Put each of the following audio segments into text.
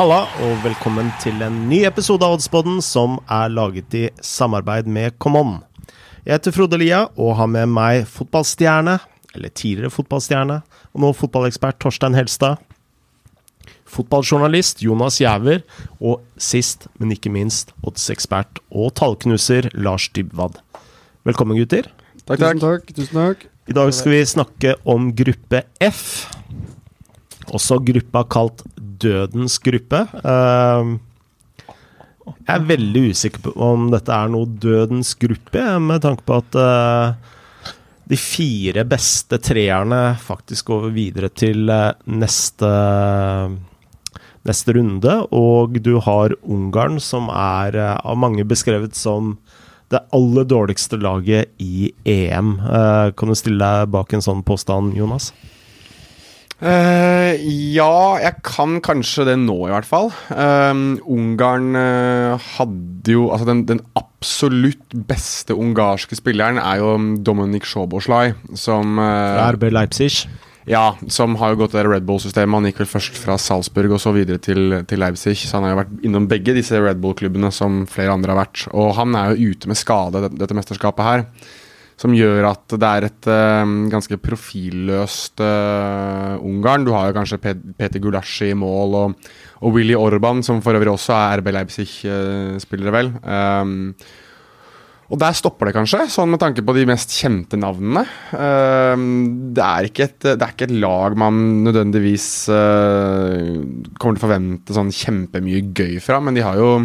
Halla, og velkommen til en ny episode av Oddsboden som er laget i samarbeid med Common. Jeg heter Frode Lia og har med meg fotballstjerne, eller tidligere fotballstjerne, og nå fotballekspert Torstein Helstad. Fotballjournalist Jonas Giæver, og sist, men ikke minst, oddsekspert og tallknuser Lars Dybwad. Velkommen, gutter. Takk, Tusen takk. Tusen takk. I dag skal vi snakke om gruppe F. Også gruppa kalt Dødens gruppe. Eh, jeg er veldig usikker på om dette er noe Dødens gruppe, med tanke på at eh, de fire beste treerne faktisk går videre til eh, neste neste runde, og du har Ungarn, som er av mange beskrevet som det aller dårligste laget i EM. Kan du stille deg bak en sånn påstand, Jonas? Uh, ja, jeg kan kanskje det nå, i hvert fall. Uh, Ungarn hadde jo Altså, den, den, absolutt beste ungarske spilleren er jo Dominic Shoboslai, som Fra RB Leipzig. Ja, som har jo gått det Red Bull-systemet. Han gikk vel først fra Salzburg og så videre til, til, Leipzig. Så han har jo vært innom begge disse Red Bull-klubbene som flere andre har vært. Og han er jo ute med skade, dette, dette mesterskapet her. Som gjør at det er et uh, ganske profilløst uh, Ungarn. Du har jo kanskje Peter Gulasji i mål, og, og Willy Orban, som for øvrig også er RB Leipzig-spillere, vel. Um, og der stopper det kanskje, sånn med tanke på de mest kjente navnene. Uh, det, er et, det, er ikke et, lag man nødvendigvis kommer til å forvente sånn kjempemye gøy fra, men de har jo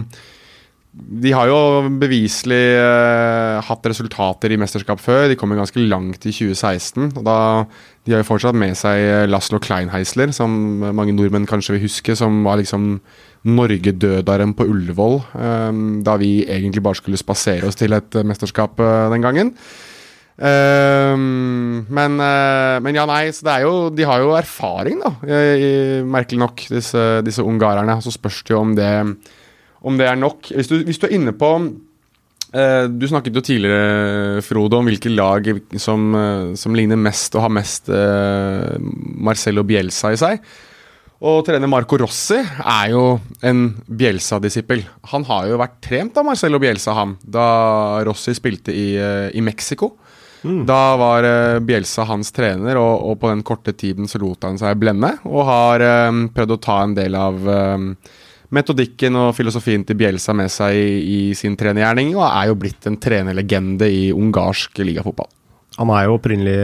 de har jo beviselig eh, hatt resultater i mesterskap før. De kommer ganske langt i 2016. og da, De har jo fortsatt med seg Laslo Kleinheisler, som mange nordmenn kanskje vil huske, som var liksom Norgedødaren på Ullevål, eh, da vi egentlig bare skulle spasere oss til et mesterskap eh, den gangen. Um, men, uh, men, ja, nei, så det er jo De har jo erfaring, da, i, merkelig nok, disse, disse ungarerne. Så spørs det jo om det, om det er nok. Hvis du, hvis du er inne på uh, Du snakket jo tidligere, Frode, om hvilke lag som, som ligner mest og har mest Marcello Bielsa i seg. Og trener Marco Rossi er jo en Bielsa-disippel. Han har jo vært trent av Marcello Bielsa, han, da Rossi spilte i, eh, i Mexico. Mm. Da var uh, Bielsa hans trener, og, og, på den korte tiden så lot han seg blende. Og har um, prøvd å ta en del av um, metodikken og filosofien til Bielsa med seg i, i sin trenergjerning, og er jo blitt en trenerlegende i ungarsk ligafotball. Han er jo opprinnelig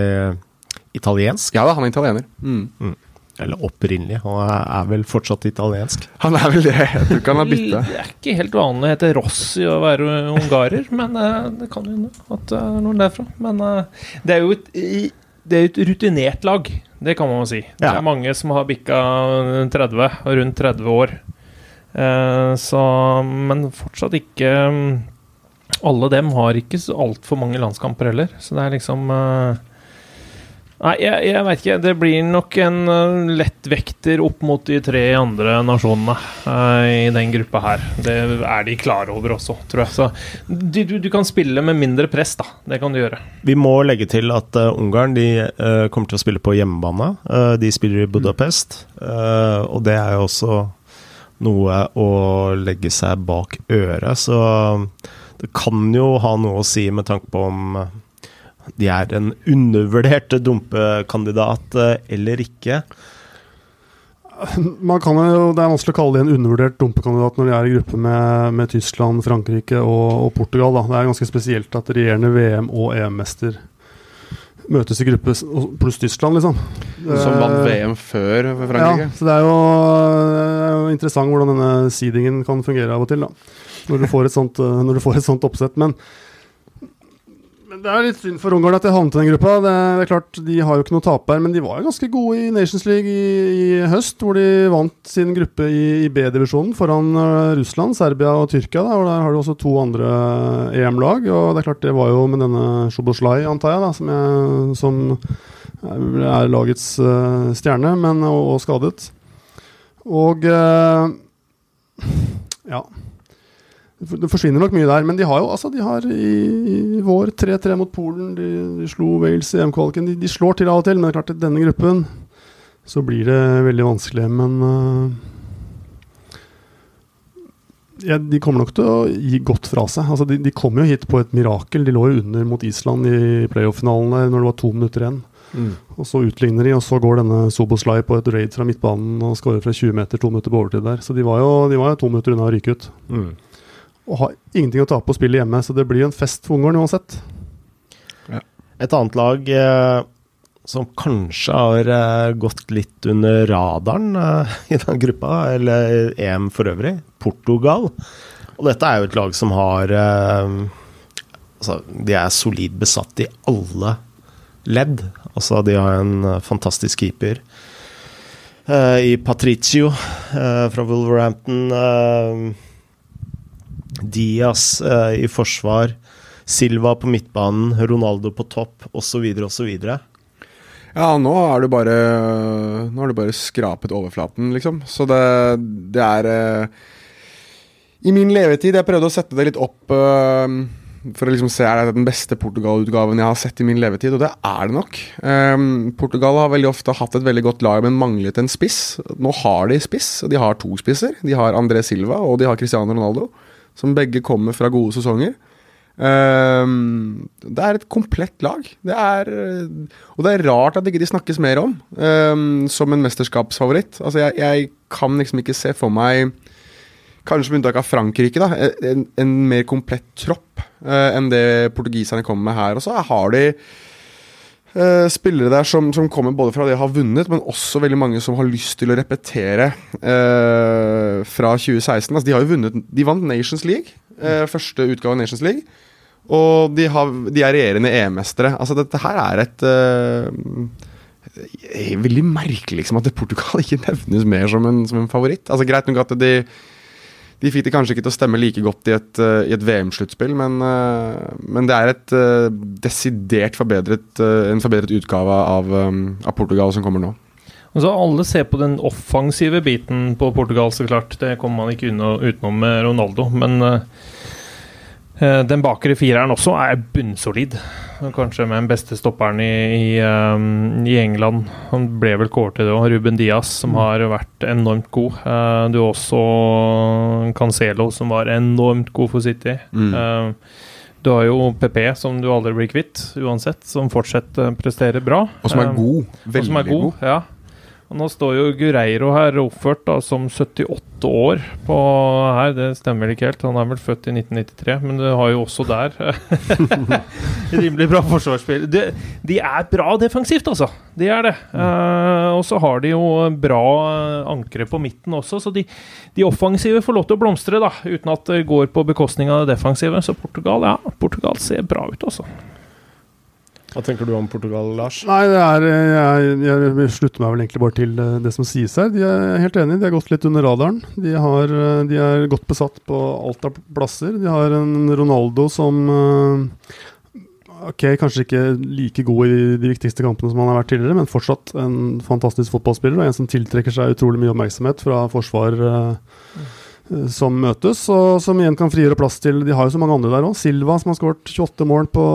italiensk? Ja da, han er italiener. Mm. Mm. Eller opprinnelig, han er vel fortsatt italiensk? Han er vel det, jeg tror ikke han har bytta. Det er ikke helt vanlig å hete Rossi å være ungarer, men uh, det kan jo hende at det er noen derfra. Men uh, det er jo et, det er et rutinert lag, det kan man jo si. Det er mange som har bikka 30, rundt 30 år. Uh, så, men fortsatt ikke um, Alle dem har ikke altfor mange landskamper heller, så det er liksom Nei, jeg, jeg veit ikke. Det blir nok en uh, lettvekter opp mot de tre andre nasjonene uh, i den gruppa her. Det er de klare over også, tror jeg. Så du, du, du, kan spille med mindre press, da. Det kan du gjøre. Vi må legge til at uh, Ungarn de kommer til å spille på hjemmebane. de spiller i Budapest, og det er jo også noe å legge seg bak øret. Så det kan jo ha noe å si med tanke på om de er en undervurdert dumpekandidat eh, eller ikke? Man kan jo, Det er vanskelig å kalle de en undervurdert dumpekandidat når de er i gruppe med, med Tyskland, Frankrike og, og Portugal. Da. Det er ganske spesielt at regjerende VM- og EM-mester møtes i gruppe pluss Tyskland, liksom. Som vant VM før Frankrike? Ja, så det er, jo, interessant hvordan denne seedingen kan fungere av og til. da. Når du får et sånt, når du får et sånt oppsett. Men det er litt synd for Ungarn at de havnet i den gruppa. Det er, det er, klart, De har jo ikke noe tape her, men de var jo ganske gode i Nations League i, i høst, hvor de vant sin gruppe i, i B-divisjonen foran uh, Russland, Serbia og Tyrkia. Da, og Der har du også to andre uh, EM-lag. og det er klart det var jo med denne Szoboslai, antar jeg, da, som, jeg, som er lagets uh, stjerne, men, og, og skadet. Og ja det forsvinner nok mye der, men de har jo altså, de har i, i vår 3-3 mot Polen. De, de slo Wales i EM-kvaliken. De, de, slår til av og til, men det er klart i denne gruppen så blir det veldig vanskelig. Men uh, ja, de kommer nok til å gi godt fra seg. Altså, de, de kom jo hit på et mirakel. De lå jo under mot Island i playoff-finalene når det var to minutter igjen. Mm. Og så utligner de, og så går denne Soboslai på et raid fra midtbanen og skårer fra 20 meter to minutter på overtid der. Så de var jo, de var jo to minutter unna å ryke ut. Mm. Og har ingenting å tape på spillet hjemme, så det blir jo en fest for Ungarn uansett. Et annet lag eh, som kanskje har eh, gått litt under radaren eh, i den gruppa, eller EM for øvrig, Portugal. Og dette er jo et lag som har eh, Altså, de er solid besatt i alle ledd. Altså, de har en eh, fantastisk keeper. eh, I Patricio eh, fra Wolverhampton. Diaz i forsvar. Silva på midtbanen, Ronaldo på topp, osv., osv. Ja, nå har du bare Nå har du bare skrapet overflaten, liksom. Så det, det er I min levetid Jeg prøvde å sette det litt opp for å liksom se er det den beste Portugal-utgaven jeg har sett i min levetid, og det er det nok. Um, Portugal har veldig ofte hatt et veldig godt lag, men manglet en spiss. Nå har de spiss, og de har to spisser. De har André Silva og de har Cristiano Ronaldo, som begge kommer fra gode sesonger. Um, det er et komplett lag. Det er, og det er rart at ikke de snakkes mer om um, som en mesterskapsfavoritt. Altså jeg, jeg kan liksom ikke se for meg, kanskje med unntak av Frankrike, da, en, en mer komplett tropp eh, enn det portugiserne kommer med her. Og så har de eh, spillere der som, som kommer både fra det de har vunnet, men også veldig mange som har lyst til å repetere eh, fra 2016. Altså, de har jo vunnet De vant Nations League, eh, første utgave av Nations League. Og de, har, de er regjerende EM-mestere. Altså, dette her er et eh, Veldig merkelig liksom, at Portugal ikke nevnes mer som en, som en favoritt. Altså, Greit nok at de de fikk det kanskje ikke til å stemme like godt i et, uh, et VM-sluttspill, men, uh, men, det er et uh, desidert forbedret, en forbedret utgave av, av, Portugal som kommer nå. Altså, alle ser på den offensive biten på Portugal, så klart. Det kommer man ikke unna, utenom med Ronaldo. Men den bakre fireren også er bunnsolid. Kanskje med den beste stopperen i, i, um, i England. Han ble vel kåret til det òg. Ruben Diaz, som har vært enormt god. Uh, du også Cancelo, som var enormt god for City. Mm. Uh, du har jo PP, som du aldri blir kvitt uansett, som å prestere bra. Og som er god. Veldig som er god. god. Ja. Nå står jo Gureiro her oppført da, som 78 år på her. Det stemmer vel ikke helt, han er vel født i 1993, men du har jo også der rimelig bra forsvarsspill. De, de, er bra defensivt, altså. De er det. Uh, og så har de jo bra ankre på midten også, så de, de, offensive får lov til å blomstre, da, uten at det går på bekostning av det defensive. Så Portugal, ja, Portugal ser bra ut, altså. Hva tenker du om Portugal, Lars? Nei, det er, jeg, jeg, slutter meg vel egentlig bare til eh, det som sies her. De er helt enige, de har gått litt under radaren. De, har, eh, de er godt besatt på alt av plasser. De har en Ronaldo som eh, Ok, kanskje ikke like god i de viktigste kampene som han har vært tidligere, men fortsatt en fantastisk fotballspiller og en som tiltrekker seg utrolig mye oppmerksomhet fra forsvar. Mm som møtes, og som igjen kan frigjøre plass til De har jo så mange andre der òg. Silva, som har skåret 28 mål på,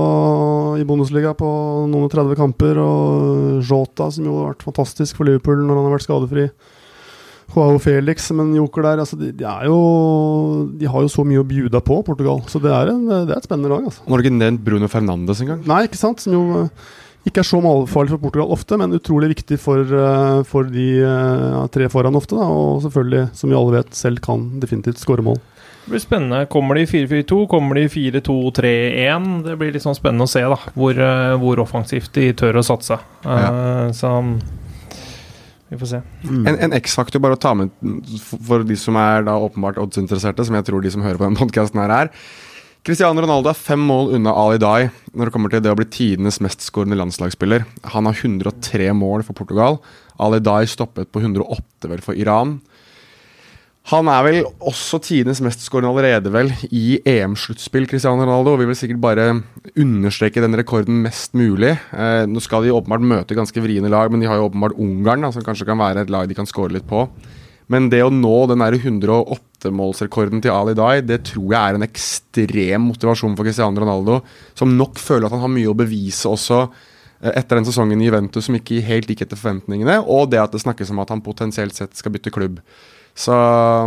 i Bundesliga på noen og 30 kamper. Og Jota, som jo har vært fantastisk for Liverpool når han har vært skadefri. Joao Felix som en joker der. Altså, de, de, jo, de, har jo så mye å bjuda på, Portugal. Så det er, en, det er et spennende lag. Altså. Har du ikke nevnt Bruno Fernandes engang. Nei, ikke sant. Som jo ikke er så målfarlig for Portugal ofte, men utrolig viktig for, uh, for de ja, tre foran ofte. Da, og selvfølgelig, som vi alle vet, selv kan definitivt skåre mål. Det blir spennende. Kommer de 4-4-2? Kommer de 4-2-3-1? Det blir litt sånn spennende å se da, hvor, uh, hvor offensivt de tør å satse. Ja. Så vi får se. Mm. En, en X-faktor bare å ta med for de som er da åpenbart oddsinteresserte, som jeg tror de som hører på denne podkasten her er. Cristiano Ronaldo er fem mål unna Ali Dai når det kommer til det å bli tidenes mestskårende landslagsspiller. Han har 103 mål for Portugal. Ali Dai stoppet på 108 vel for Iran. Han er vel også tidenes mestskårende allerede, vel, i EM-sluttspill, Cristiano Ronaldo. Og vi vil sikkert bare understreke den rekorden mest mulig. Eh, nå skal de åpenbart møte ganske vriene lag, men de har jo åpenbart Ungarn, da, som kanskje kan være et lag de kan skåre litt på. Men det å nå den 108-målsrekorden til Ali Dai, det tror jeg er en ekstrem motivasjon for Cristiano Ronaldo, som nok føler at han har mye å bevise også eh, etter den sesongen i Juventus som ikke helt gikk etter forventningene, og det at det snakkes om at han potensielt sett skal bytte klubb. Så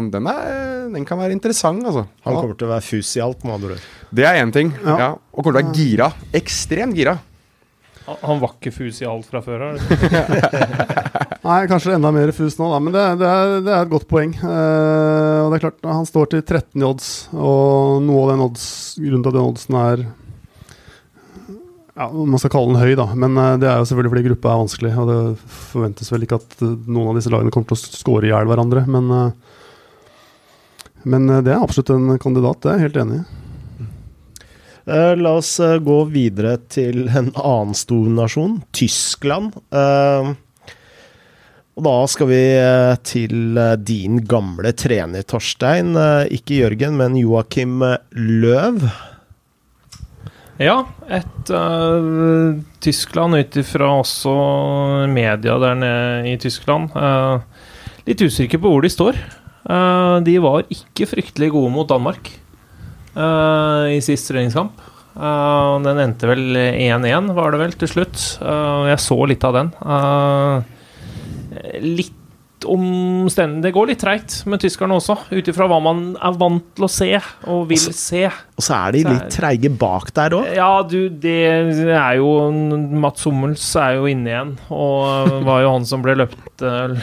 den, er, den kan være interessant, altså. Han kommer til å være fus i alt, med andre ord. Det er én ting. Ja. Ja. Og kommer til å være gira. Ekstremt gira. Han- var ikke fus i alt fra før av. Nei, kanskje enda mer fus nå, da, men det, det, er, det er et godt poeng. Uh, og det er klart, Han står til 13 i odds, og noe av den odds, grunnen til at den oddsen er ja, Man skal kalle den høy, da, men eh, det er jo selvfølgelig fordi gruppa er vanskelig. Og det forventes vel ikke at eh, noen av disse lagene kommer til å skåre i hjel hverandre, men uh, men det er absolutt en kandidat, det er jeg helt enig i. Eh, la oss eh, gå videre til en annen stor nasjon, Tyskland. Eh, og da skal vi til din gamle trener, Torstein. Ikke Jørgen, men Joakim Løv. Ja, et uh, Tyskland ut ifra også media der nede i Tyskland. Uh, litt usikker på hvor de står. Uh, de var ikke fryktelig gode mot Danmark i sist treningskamp. Eh, den endte vel 1-1, var det vel, til slutt. Eh, jeg så litt av den. Eh, litt omstendig Det går litt treigt med tyskerne også, ut ifra hva man er vant til å se og vil se. Og så er de litt treige bak der òg. Ja, du, det er jo Mats Hummels er jo inne igjen, og var jo han som ble løpt, eh,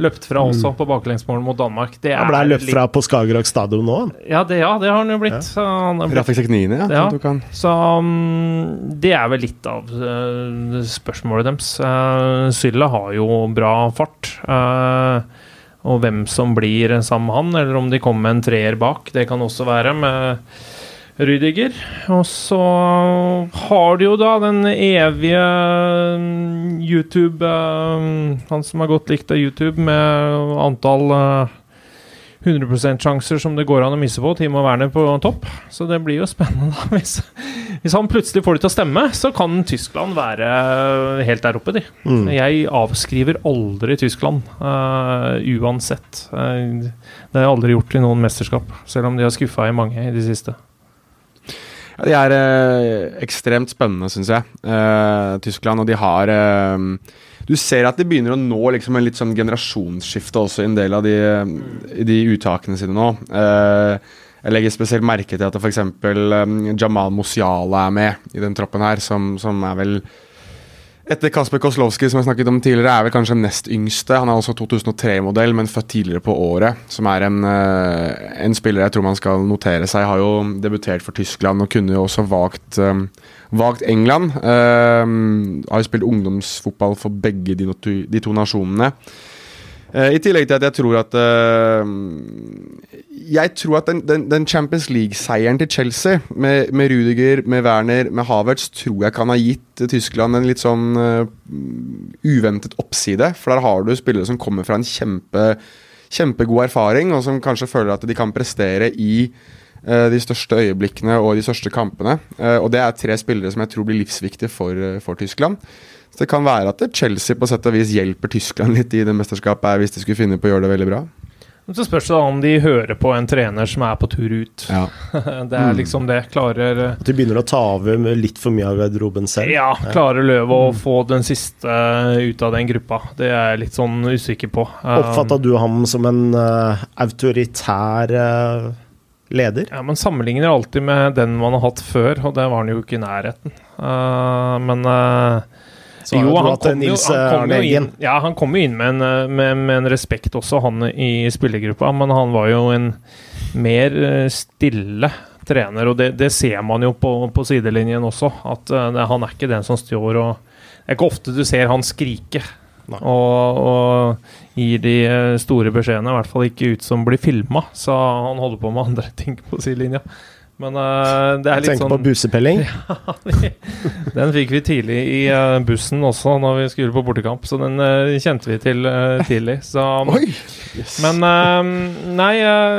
løpt fra også på baklengsmål mot Danmark. Det Han ble er løpt fra på Skagerrak stadion nå. Ja, det, ja, det har han jo blitt. Ja. han er blitt. Rafik Seknini, ja. Ja. han. så um, det er vel litt av uh, spørsmålet deres. Uh, Sylla har jo bra fart. Uh, og hvem som blir sammen med han, eller om de kommer med en treer bak, det kan også være med Rydiger. Og så har de jo da den evige mm, YouTube eh, Han som er godt likt av YouTube, med antall eh, 100 %-sjanser som det går an å misse på. Timo Werner på topp. Så det blir jo spennende, da. Hvis, hvis han plutselig får det til å stemme, så kan Tyskland være helt der oppe, de. Mm. Jeg avskriver aldri Tyskland, uh, uansett. Uh, det har jeg aldri gjort i noen mesterskap, selv om de har skuffa i mange i det siste. Ja, de er eh, ekstremt spennende, syns jeg, eh, Tyskland. Og de har eh, Du ser at de begynner å nå liksom en litt sånn generasjonsskifte også i en del av de, de uttakene sine nå. Eh, jeg legger spesielt merke til at f.eks. Um, Jamal Musiala er med i den troppen her, som, som er vel etter Kasper Koslowski, som jeg snakket om tidligere, er vel kanskje nest yngste. Han er også 2003-modell, men født tidligere på året. Som er en, eh, en spiller jeg tror man skal notere seg. Har jo debutert for Tyskland og kunne jo også valgt, eh, valgt England. Eh, har jo spilt ungdomsfotball for begge de, de to nasjonene. Eh, I tillegg til at jeg tror at eh, Jeg tror at den, den, den Champions League-seieren til Chelsea, med, med Rudiger, med Werner, med Havertz, tror jeg kan ha gitt Tyskland en litt sånn uh, uventet oppside. For der har du spillere som kommer fra en kjempe, kjempegod erfaring, og som kanskje føler at de kan prestere i uh, de største øyeblikkene og de største kampene. Uh, og det er tre spillere som jeg tror blir livsviktige for, for Tyskland. Så det kan være at Chelsea på sett og vis hjelper Tyskland litt i det mesterskapet her, hvis de skulle finne på å gjøre det veldig bra. Så spørs det da om de hører på en trener som er på tur ut. Ja. Det er liksom det. Klarer At de begynner å ta over med litt for mye av garderoben selv. Ja, klarer Løve å få den siste ut av den gruppa? Det er jeg litt sånn usikker på. Oppfatta du ham som en uh, autoritær uh, leder? Ja, Man sammenligner alltid med den man har hatt før, og det var han jo ikke i nærheten. Uh, men eh, Så har jo, du han hatt kom, jo, Nils kom Arne jo Eggen. Ja, han kom jo inn med en, eh, med, med en respekt også, han i spillergruppa, men han var jo en mer eh, stille trener, og det, det ser man jo på, på sidelinjen også, at eh, det, han er ikke den som står og Det er ikke ofte du ser han skrike. Og, og gir de eh, store beskjedene, i hvert fall ikke ut som blir filma. Så han holder på med andre ting på sidelinja. Men uh, det er litt Tenk sånn på busepelling. Den fikk vi tidlig i uh, bussen også når vi skulle på bortekamp, så den uh, kjente vi til tidlig. Så, Oi! Yes. men eh, nei,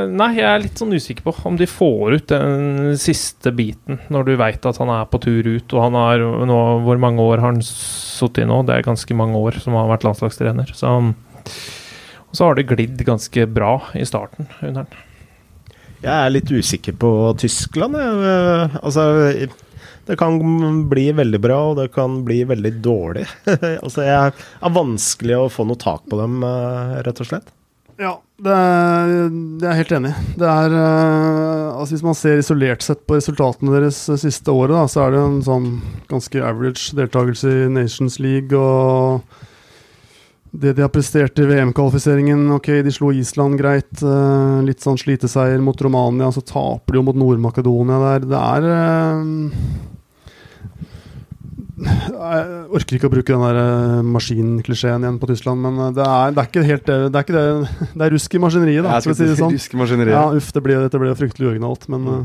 nei, jeg er litt sånn usikker på om de får ut den siste biten, når du veit at han er på tur ut, og han har nå Hvor mange år har han sittet i nå? Det er ganske mange år som har vært landslagstrener. Så, og så har det glidd ganske bra i starten under han. Jeg er litt usikker på Tyskland. Jeg. Eh, Altså, det kan bli veldig bra, og det kan bli veldig dårlig. altså, jeg er vanskelig å få noe tak på dem, eh, rett og slett. Ja, Det er, det er jeg helt enig. Det er uh, altså Hvis man ser isolert sett på resultatene deres siste året, da, så er det en sånn ganske average deltakelse i Nations League. Og det de har prestert i VM-kvalifiseringen Ok, de slo Island greit. Uh, litt sånn sliteseier mot Romania. Så taper de jo mot Nord-Makedonia der. Det er uh, jeg orker ikke å bruke den der uh, maskinklisjeen igjen på Tyskland, men det, er, det, er, ikke helt det Det er, ikke det, det er rusk i maskineriet, da. Skal vi si det sånn. Rusk i maskineriet. Ja, uff, det ble, dette ble fryktelig uoriginalt. Men uh,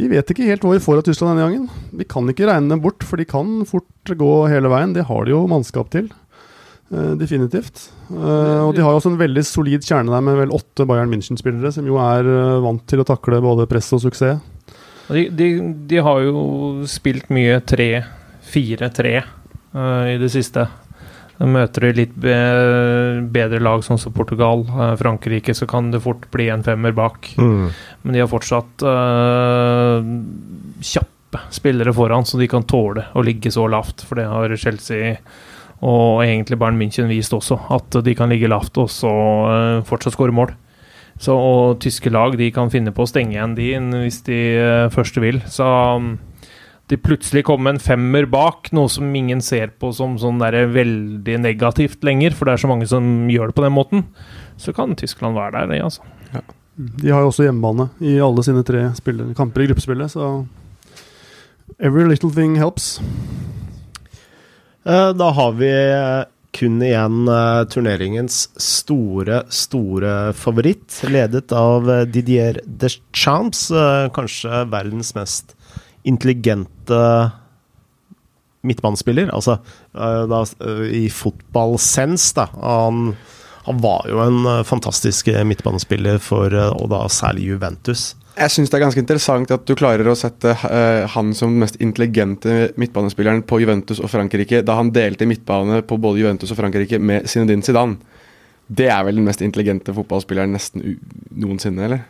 vi vet ikke helt hva vi får av Tyskland denne gangen. Vi kan ikke regne dem bort, for de kan fort gå hele veien. Det har de jo mannskap til. Definitivt. og de har også en veldig solid kjerne der med vel åtte Bayern München-spillere, som jo er vant til å takle både press og suksess. De, de, de har jo spilt mye tre 4-3 uh, eh, i det siste. De møter de litt be bedre lag, sånn som Portugal, uh, Frankrike, så kan det fort bli en femmer bak. Mm. Men de har fortsatt uh, kjappe spillere foran, så de kan tåle å ligge så lavt. For det har Chelsea og egentlig Bayern München vist også, at de kan ligge lavt og så fortsatt skåre mål. Så, og tyske lag de kan finne på å stenge igjen de hvis de først vil. Så um, de plutselig kommer en femmer bak, noe som ingen ser på som sånn der veldig negativt lenger, for det er så mange som gjør det på den måten, så kan Tyskland være der, det, altså. Ja. De har jo også hjemmebane i alle sine tre kamper i gruppespillet, så every little thing helps. Eh, da har vi kun igjen uh, turneringens store, store favoritt, ledet av Didier Deschamps, kanskje verdens mest intelligente midtbanespiller. Altså eh, da, eh, i fotballsens, da. Han, han, var jo en eh, fantastisk midtbanespiller for, og da særlig Juventus. Jeg syns det er ganske interessant at du klarer å sette uh, han som den mest intelligente midtbanespilleren på Juventus og Frankrike, da han delte midtbane på både Juventus og Frankrike med Zinedine Zidane. Det er vel den mest intelligente fotballspilleren nesten noensinne, eller?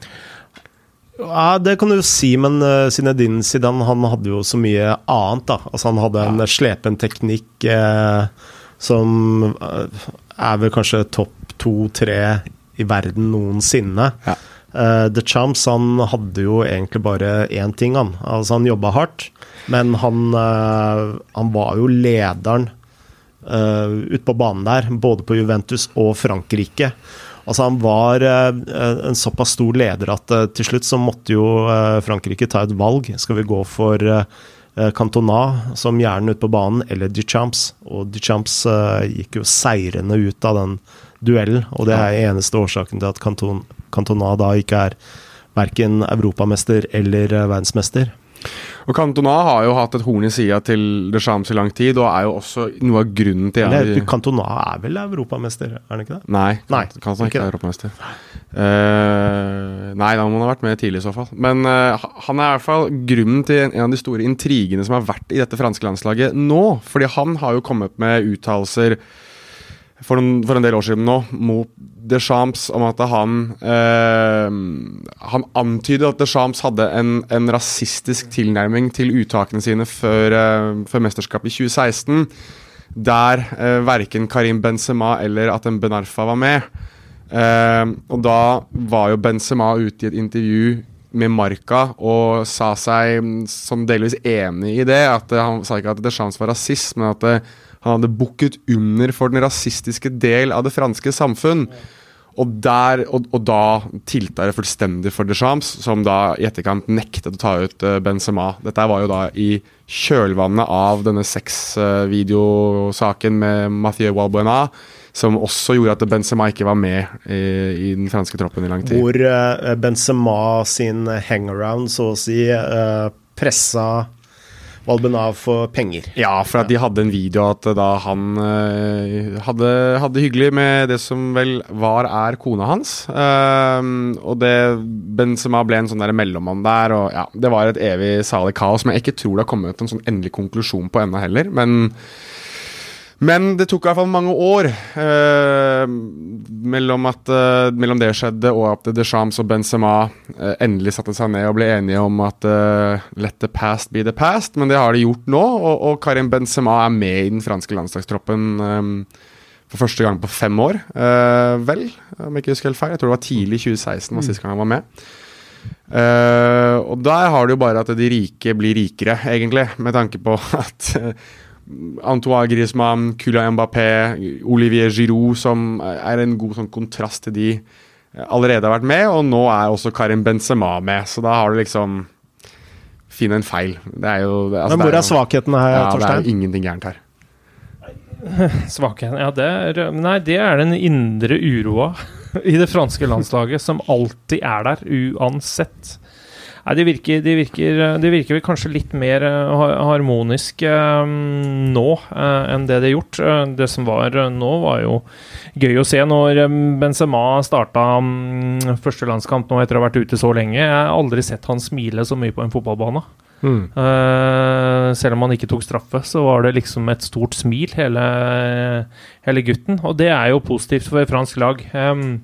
Ja, Det kan du jo si, men uh, Zinedine Zidane han hadde jo så mye annet. da. Altså Han hadde en ja. slepen teknikk uh, som uh, er vel kanskje topp to-tre i verden noensinne. Ja. Uh, The Champs han hadde jo egentlig bare én ting, han. Altså Han jobba hardt, men han, han var jo lederen uh, ute på banen der, både på Juventus og Frankrike. Altså Han var uh, en såpass stor leder at uh, til slutt så måtte jo Frankrike ta et valg. Skal vi gå for Cantona som hjernen ute på banen, eller Duchamps? Og Duchamps gikk jo seirende ut av den duellen, og det er eneste årsaken til at Canton, Cantona da ikke er verken europamester eller verdensmester. Og Cantona har jo hatt et horn i sida til Deschamps i lang tid, og er jo også noe av grunnen til Eller, jeg... Cantona er vel europamester, er han ikke det? Nei, nei Cantona ikke er europamester. Uh, nei, da må han ha vært med tidlig i så fall. Men uh, han er i hvert fall grunnen til en, en, av de store intrigene som har vært i dette franske landslaget nå. Fordi han har jo kommet med uttalelser for, for, en del år siden nå mot Deschamps om at han eh, Han antydet at Deschamps hadde en, en, rasistisk tilnærming til uttakene sine før, eh, før mesterskapet i 2016, der eh, verken Karim Benzema eller Atem Benarfa var med. Eh, og da var jo Benzema ute i et intervju med Marca og sa seg som delvis enig i det. at Han sa ikke at Deschamps var rasist, men at det, han hadde bukket under for den rasistiske del av det franske samfunn. Og, der, og, og da tilta det fullstendig for Deschamps, som da i etterkant nektet å ta ut uh, Benzema. Dette var jo da i kjølvannet av denne sexvideosaken med Mathieu Walbuena, som også gjorde at Benzema ikke var med i, i den franske troppen i lang tid. Hvor uh, Benzema sin hangaround, så å si, pressa Valbenav for penger. Ja, for at de hadde en video at da han uh, hadde, hadde hyggelig med det som vel var er kona hans. Uh, og det Benzema ble en sånn der mellommann der, og ja, det var et evig salig kaos som jeg ikke tror det har kommet en sånn endelig konklusjon på ennå heller. men men det tok i hvert fall mange år eh, mellom, at, eh, mellom, det skjedde og at Deschamps og Benzema eh, endelig satte seg ned og ble enige om at eh, let the past be the past. Men det har de gjort nå, og, og Karim Benzema er med i den franske landslagstroppen eh, for første gang på fem år. Uh, vel, om jeg ikke husker helt feil. Jeg tror det var tidlig 2016 var sist gang han var med. Og der har du jo bare at de rike blir rikere, egentlig, med tanke på at Antoine Griezmann, Kylian Mbappé, Olivier Giroud, som er en god sånn kontrast til de allerede har vært med, og nå er også Karim Benzema med, så da har du liksom Finn en feil. Det er jo altså, Men hvor er, er svakhetene her, ja, Torstein? Det er ingenting gærent her. Svakheten Ja, det er Nei, det er den indre uroa i det franske landslaget som alltid er der, uansett. Nei, det virker, det virker, det virker vel kanskje litt mer uh, harmonisk uh, nå uh, enn det det har gjort. det som var nå, var jo gøy å se når Benzema starta um, første landskamp nå etter å ha vært ute så lenge. Jeg har aldri sett han smile så mye på en fotballbane. Mm. selv om han ikke tok straffe, så var det liksom et stort smil, hele, hele gutten. Og det er jo positivt for fransk lag. Um,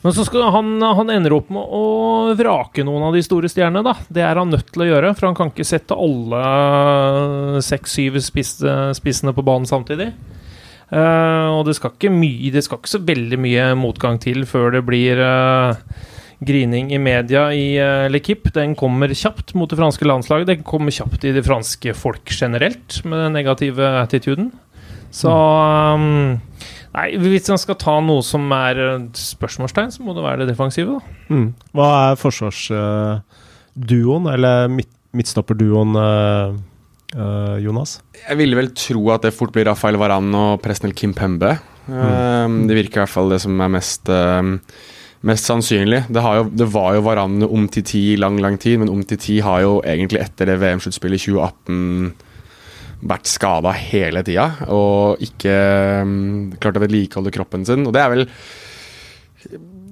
men så skal han, han ender opp med å vrake noen av de store stjernene, da. Det er han nødt til å gjøre, for han kan ikke sette alle seks-syv spissene på banen samtidig. Uh, og det skal, ikke mye, det skal ikke så veldig mye motgang til før det blir uh, grining i media i uh, L'Equipe. Den kommer kjapt mot det franske landslaget. Den kommer kjapt i det franske folk generelt, med den negative attituden. Så um, Nei, Hvis man skal ta noe som er spørsmålstegn, så må det være det defensive. da. Mm. Hva er forsvarsduoen, eller midt, midtstopperduoen, uh, uh, Jonas? Jeg ville vel tro at det fort blir Rafael Varan og Presnel Kimpembe. Mm. Um, det virker i hvert fall det som er mest Mest sannsynlig. Det, jo, det, var jo Varan om til ti i lang, lang tid, men om til ti har jo egentlig etter det VM-sluttspillet i 2018 vært skada hele tida og ikke um, klart å vedlikeholde kroppen sin. Og det er vel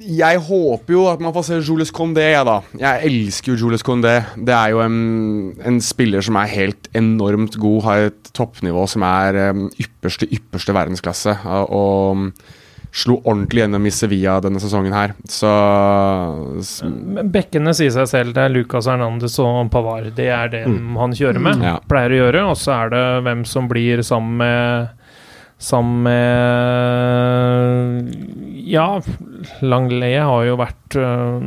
jeg håper jo at man får se Jules Condé, jeg, da. Jeg elsker jo Jules Condé. Det er jo en, en, spiller som er helt enormt god, har et toppnivå som er um, ypperste, ypperste verdensklasse. Og slo ordentlig gjennom i Sevilla denne sesongen her. Så Bekkene sier seg selv. Det er Lucas Hernandez og Pavar. Det er det mm. han kjører med. Ja. Pleier å gjøre. Og så er det hvem som blir sammen med Sammen med Ja, Langleie har jo vært øh,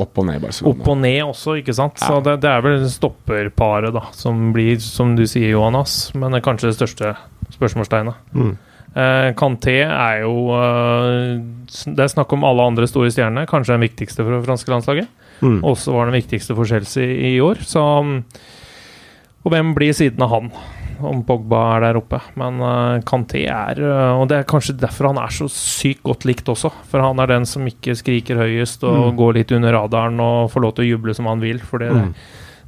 Opp og ned i Barcelona. Opp og ned også, ikke sant. Ja. Så det, det, er vel stopperparet, da, som blir, som du sier, Johannes. Men det er kanskje det største spørsmålstegnet. Mm. Uh, Kanté er jo uh, Det er snakk om alle andre store stjernene. Kanskje den viktigste for det franske landslaget. Mm. Også var den viktigste for Chelsea i år. Så Og hvem blir siden av han? Om Pogba er der oppe. Men uh, Kanté er Og det er kanskje derfor han er så sykt godt likt også. For han er den som ikke skriker høyest og mm. går litt under radaren og får lov til å juble som han vil. For det, mm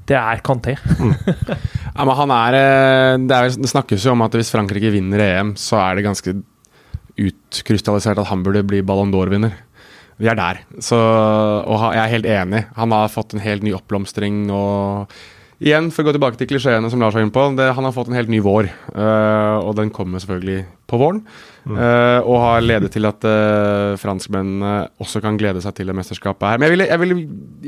det er Kanté. mm. ja, men han er eh, det, er det, snakkes jo om at hvis Frankrike vinner EM, så er det ganske utkrystallisert at han burde bli Ballon d'Or-vinner. Vi er der. Så, og jeg er helt enig. Han har fått en helt ny oppblomstring. og Igjen, for å gå tilbake til klisjeene som Lars var inne på. Det, han har fått en helt ny vår, uh, og den kommer selvfølgelig på våren. Mm. Uh, og har ledet til at uh, franskmennene også kan glede seg til det mesterskapet her. Men jeg, ville, jeg, ville,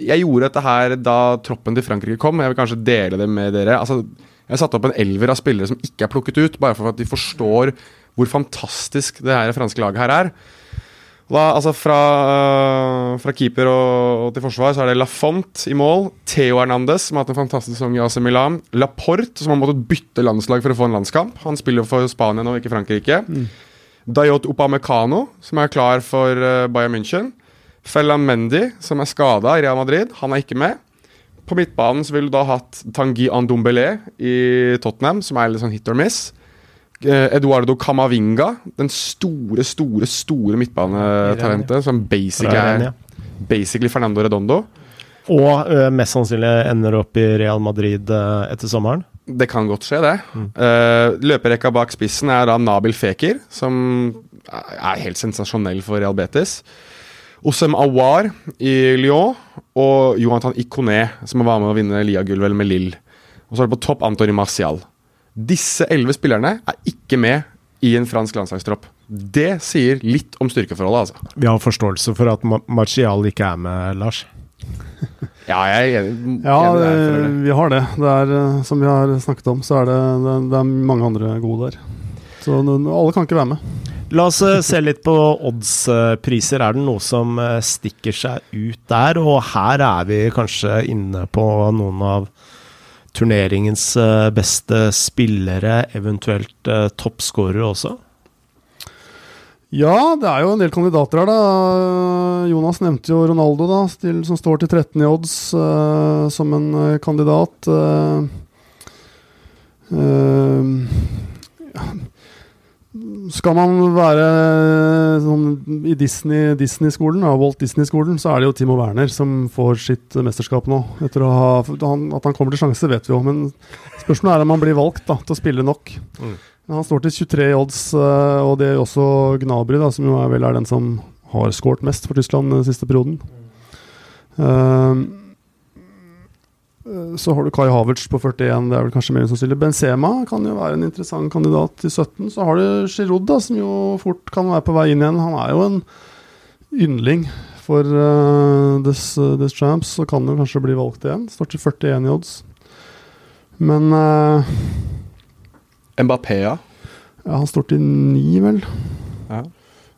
jeg, gjorde dette her da troppen til Frankrike kom. Jeg vil kanskje dele det med dere. Altså, jeg satte opp en elver av spillere som ikke er plukket ut, bare for at de forstår hvor fantastisk det her franske laget her er. Da, altså fra, fra keeper og, og, til forsvar så er det Lafont i mål. Theo Hernandez, som har hatt en fantastisk sesong i AC Milan. Laporte, som har måttet bytte landslag for å få en landskamp. Han spiller for Spania nå, ikke Frankrike. Mm. Dayot Upamecano, som er klar for uh, Bayern München. Fellan Mendy, som er skada i Real Madrid. Han er ikke med. På midtbanen så ville du da hatt Tanguy Andombele i Tottenham, som er litt sånn hit or miss. Eh, Eduardo Camavinga, den store, store store midtbanetalentet, som basic er basically Fernando Redondo. Og uh, mest sannsynlig ender opp i Real Madrid uh, etter sommeren? Det kan godt skje, det. Mm. Uh, løperekka bak spissen er da Nabil Fekir, som er helt sensasjonell for Real Betis. Osem Awar i Lyon og Jonathan Ikoné, som var med å vinne Lia-gulvet med Lill. Og så er det på topp Antony Marcial. Disse elleve spillerne er ikke med i en fransk landslagstropp. Det sier litt om styrkeforholdet, altså. Vi har forståelse for at Martial ikke er med, Lars. ja, jeg er enig. Ja, det, vi har det. det er, eh, som vi har snakket om, så er det, det, det er mange andre gode der. Så alle kan ikke være med. La oss eh, se litt på oddspriser. Er det noe som eh, stikker seg ut der? Og her er vi kanskje inne på noen av turneringens eh, beste spillere, eventuelt toppskårere også? Ja, det er jo en del kandidater her, da. Jonas nevnte jo Ronaldo, da, til, som står til 13 i odds uh, som en uh, kandidat. Uh, skal man være sånn, i Disney-skolen, Disney Walt Disney-skolen, så er det jo Timo Werner som får sitt mesterskap nå. Etter å ha, han, At han kommer til sjanse, vet vi jo, men spørsmålet er om han blir valgt da, til å spille nok. Mm. Han står til 23 odds, eh, og det er også Gnabry, da, som jo er vel er den som har skåret mest for Tyskland den siste perioden. Uh, Eh, så har du Kai Havertz på 41, det er vel kanskje mer sannsynlig. Benzema kan jo være en interessant kandidat til 17. Så har du Giroud, da, som jo fort kan være på vei inn igjen. Han er jo en yndling for uh, this, uh, this, Champs, så kan det kanskje bli valgt igjen. Står til 41 i odds. Men uh, Mbappé, ja? Ja, han står til 9, vel. Ja.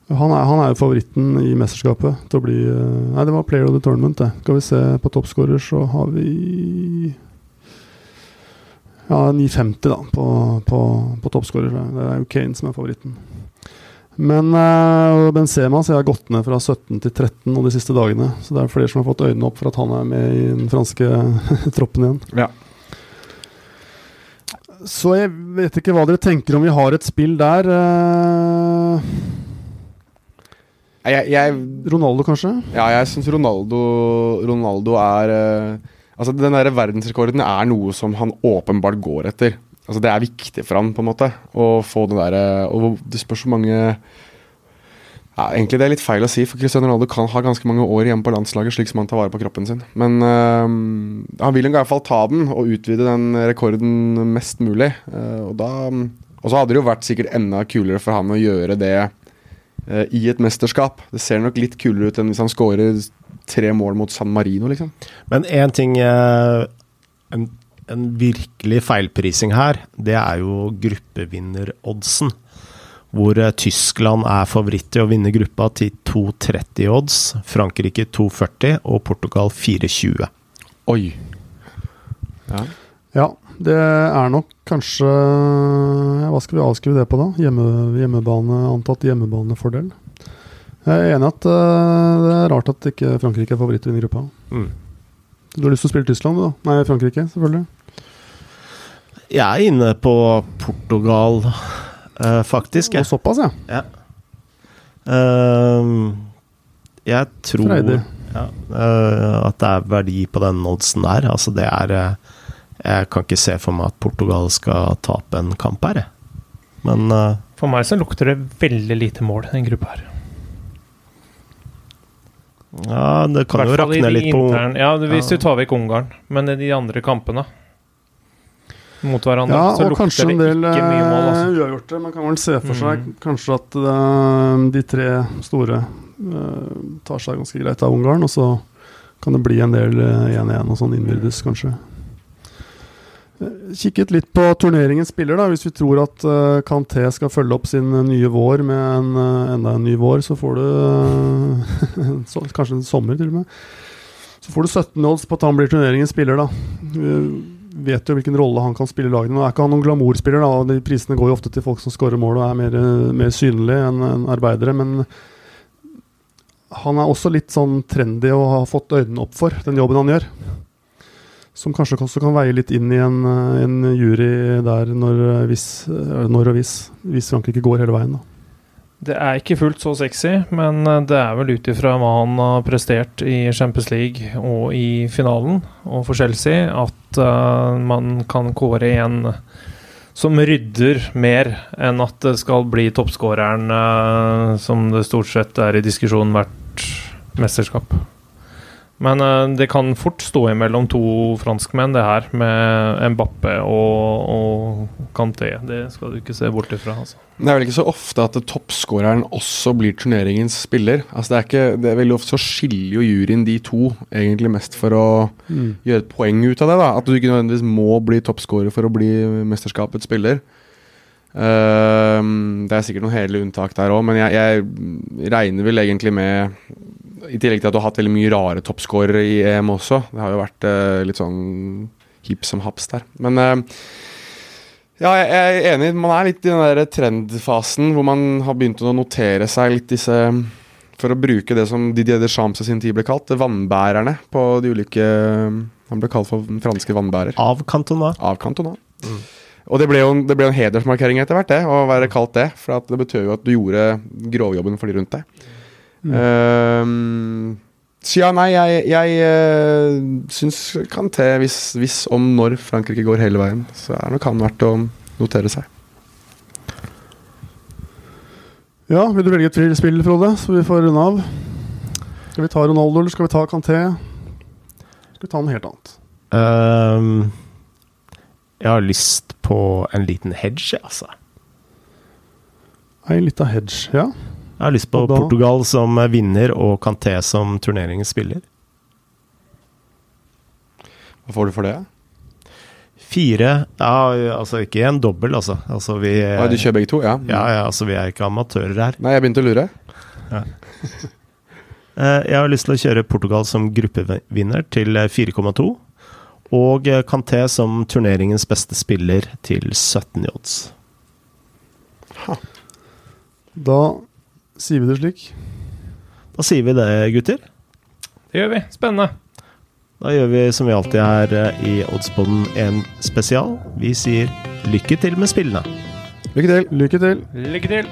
Han er, han er, jo favoritten i mesterskapet til å bli uh, Nei, det var player of the tournament, det. Skal vi se på toppskårer, så har vi Ja, 9,50 da på, på, på toppskårer. Det er jo Kane som er favoritten. Men uh, Benzema så jeg har gått ned fra 17 til 13 nå de siste dagene. Så det er flere som har fått øynene opp for at han er med i den franske troppen igjen. Ja. Så jeg vet ikke hva dere tenker om vi har et spill der. Uh, jeg, jeg, Ronaldo, kanskje? Ja, jeg syns Ronaldo, Ronaldo er uh, Altså, den der verdensrekorden er noe som han åpenbart går etter. Altså, det er viktig for han, på en måte, å få det derre uh, Og det spørs hvor mange ja, Egentlig det er litt feil å si, for Cristiano Ronaldo kan ha ganske mange år igjen på landslaget, slik som han tar vare på kroppen sin. Men uh, han vil i hvert fall ta den og utvide den rekorden mest mulig. Uh, og da Og så hadde det jo vært sikkert enda kulere for han å gjøre det i et mesterskap. Det ser nok litt kulere ut enn hvis han skårer tre mål mot San Marino, liksom. Men én ting uh, en, en, virkelig feilprising her, det er jo gruppevinneroddsen. Hvor uh, Tyskland er favoritt til å vinne gruppa til 2,30 odds, Frankrike 2,40 og Portugal 4,20. Oi. Ja. ja. Det er nok kanskje Hva skal vi avskrive det på, da? Hjemme, hjemmebane, Antatt hjemmebanefordel. Jeg er enig at uh, det er rart at ikke Frankrike er favoritt i denne gruppa. Mm. Du har lyst til å spille Tyskland, da? Nei, Frankrike, selvfølgelig. Jeg er inne på Portugal, uh, faktisk. Og såpass, ja. ja. Uh, jeg tror ja, at det er verdi på den oddsen der. Altså, det er jeg kan ikke se for meg at Portugal skal tape en kamp her, jeg. Men uh, For meg så lukter det veldig lite mål, den gruppa her. Ja, det kan jo rakne litt på Ja, hvis ja. du tar vekk Ungarn. Men i de andre kampene mot hverandre, ja, så lukter det del, ikke mye mål. Altså. Eh, uavgjorte. Man kan vel se for seg mm. kanskje at uh, de tre store uh, tar seg ganske greit av Ungarn, og så kan det bli en del 1-1 og sånn innbyrdes, kanskje. Kikket litt på turneringens spiller, da. Hvis vi tror at uh, Kanté skal følge opp sin uh, nye vår med en, uh, enda en ny vår, så får du så, Kanskje en sommer, til og med. Så får du 17 odds på at han blir turneringens spiller, da. Vi vet jo hvilken rolle han kan spille i lagene. Nå er ikke han noen glamourspiller, da. De prisene går jo ofte til folk som skårer mål og er mer, mer synlige enn en arbeidere, men han er også litt sånn trendy og har fått øynene opp for den jobben han gjør. Som kanskje også kan veie litt inn i en, eh, en jury der når, eh, hvis, eh, når, og hvis, hvis Frankrike går hele veien. da. Det er ikke fullt så sexy, men det er vel ut ifra hva han har prestert i Champions League og i finalen og for Chelsea, at uh, man kan kåre en som rydder mer enn at det skal bli toppskåreren uh, som det stort sett er i diskusjonen hvert mesterskap. Men uh, det kan fort stå imellom to franskmenn, det her, med Mbappé og, og Kanté. Det skal du ikke se bort ifra. Altså. Det er vel ikke så ofte at toppskåreren også blir turneringens spiller. Altså, det, er ikke, det er veldig ofte så skiller jo juryen de to, egentlig mest for å mm. gjøre et poeng ut av det. da At du ikke nødvendigvis må bli toppskårer for å bli mesterskapets spiller. Uh, det er sikkert noen hele unntak der òg, men jeg, jeg regner vel egentlig med I tillegg til at du har hatt veldig mye rare toppskårere i EM også. Det har jo vært eh, litt sånn hip som haps der. Men eh, ja, jeg er enig. Man er litt i den der trendfasen hvor man har begynt å notere seg litt disse For å bruke det som Didier Deschamps i sin tid ble kalt, vannbærerne på de ulike Han ble kalt for den franske vannbærer Av Cantona. av Cantona. Og det ble jo en, det ble en hedersmarkering etter hvert, det, å være kalt det. For at det betød jo at du gjorde grovjobben for de rundt deg. Ehm, så ja, nei, jeg, jeg uh, syns Kanté, hvis, hvis om når Frankrike går hele veien, så er nok han verdt å notere seg. Ja, vil du velge et spill, Frode, så vi får runde av? Skal vi ta Ronaldo, eller skal vi ta Kanté? Skal vi ta noe helt annet? Um, jeg har lyst på en liten hedge, altså. Ei lita hedge, ja. Jeg har lyst på da- Portugal som vinner og Canté som turneringens spiller. Hva får du for det? Fire Ja, altså ikke en dobbel, altså. altså vi, Ah, du kjører begge to? Ja. ja, ja, altså vi er ikke amatører her. Nei, jeg begynte å lure. Ja. Jeg har lyst til å kjøre Portugal som gruppevinner til eh, 4,2. Og Canté Kanté som turneringens beste spiller til 17 i odds. Da sier vi det slik. Da sier vi det, gutter. Det gjør vi. Spennende. Da gjør vi som vi alltid er eh, i Oddspodden en spesial. Vi sier lykke til med spillene. Lykke til. Lykke til. Lykke til.